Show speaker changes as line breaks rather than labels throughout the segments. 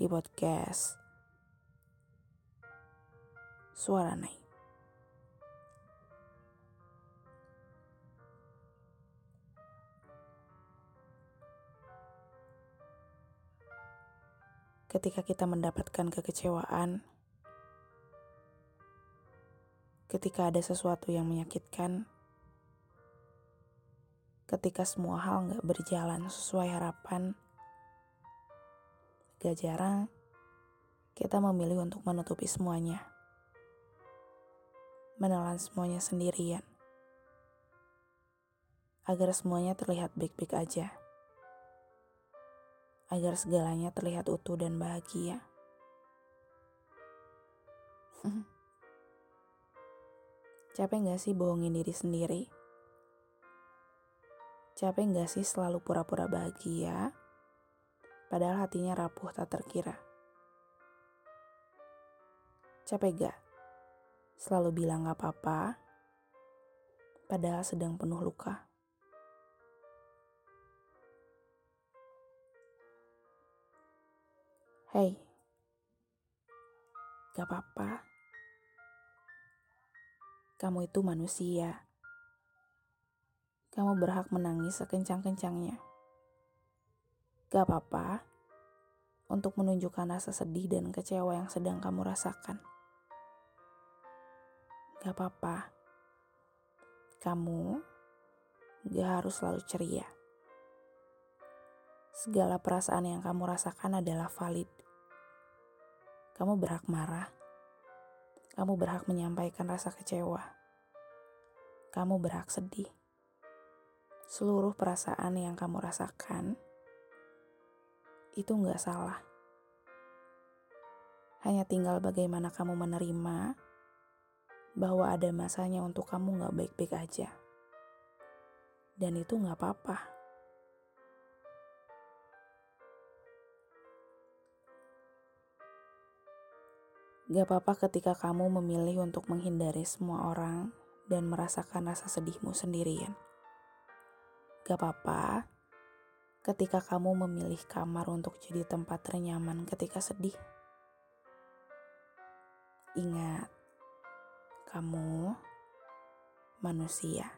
di podcast Suara Naik. Ketika kita mendapatkan kekecewaan, ketika ada sesuatu yang menyakitkan, ketika semua hal nggak berjalan sesuai harapan, gak jarang kita memilih untuk menutupi semuanya, menelan semuanya sendirian, agar semuanya terlihat baik-baik aja, agar segalanya terlihat utuh dan bahagia. Capek gak sih bohongin diri sendiri? Capek gak sih selalu pura-pura bahagia, padahal hatinya rapuh tak terkira? Capek gak? Selalu bilang gak apa-apa, padahal sedang penuh luka. Hei, gak apa-apa. Kamu itu manusia. Kamu berhak menangis sekencang-kencangnya. Gak apa-apa untuk menunjukkan rasa sedih dan kecewa yang sedang kamu rasakan. Gak apa-apa. Kamu gak harus selalu ceria. Segala perasaan yang kamu rasakan adalah valid. Kamu berhak marah kamu berhak menyampaikan rasa kecewa. Kamu berhak sedih. Seluruh perasaan yang kamu rasakan itu nggak salah. Hanya tinggal bagaimana kamu menerima bahwa ada masanya untuk kamu nggak baik-baik aja. Dan itu nggak apa-apa. Gak apa-apa ketika kamu memilih untuk menghindari semua orang dan merasakan rasa sedihmu sendirian. Gak apa-apa ketika kamu memilih kamar untuk jadi tempat ternyaman ketika sedih. Ingat, kamu manusia.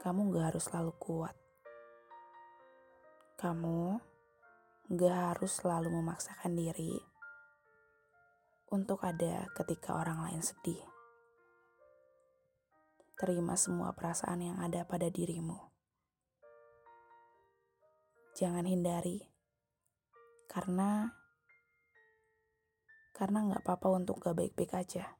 Kamu gak harus selalu kuat. Kamu gak harus selalu memaksakan diri untuk ada ketika orang lain sedih. Terima semua perasaan yang ada pada dirimu. Jangan hindari, karena karena nggak apa-apa untuk gak baik-baik aja.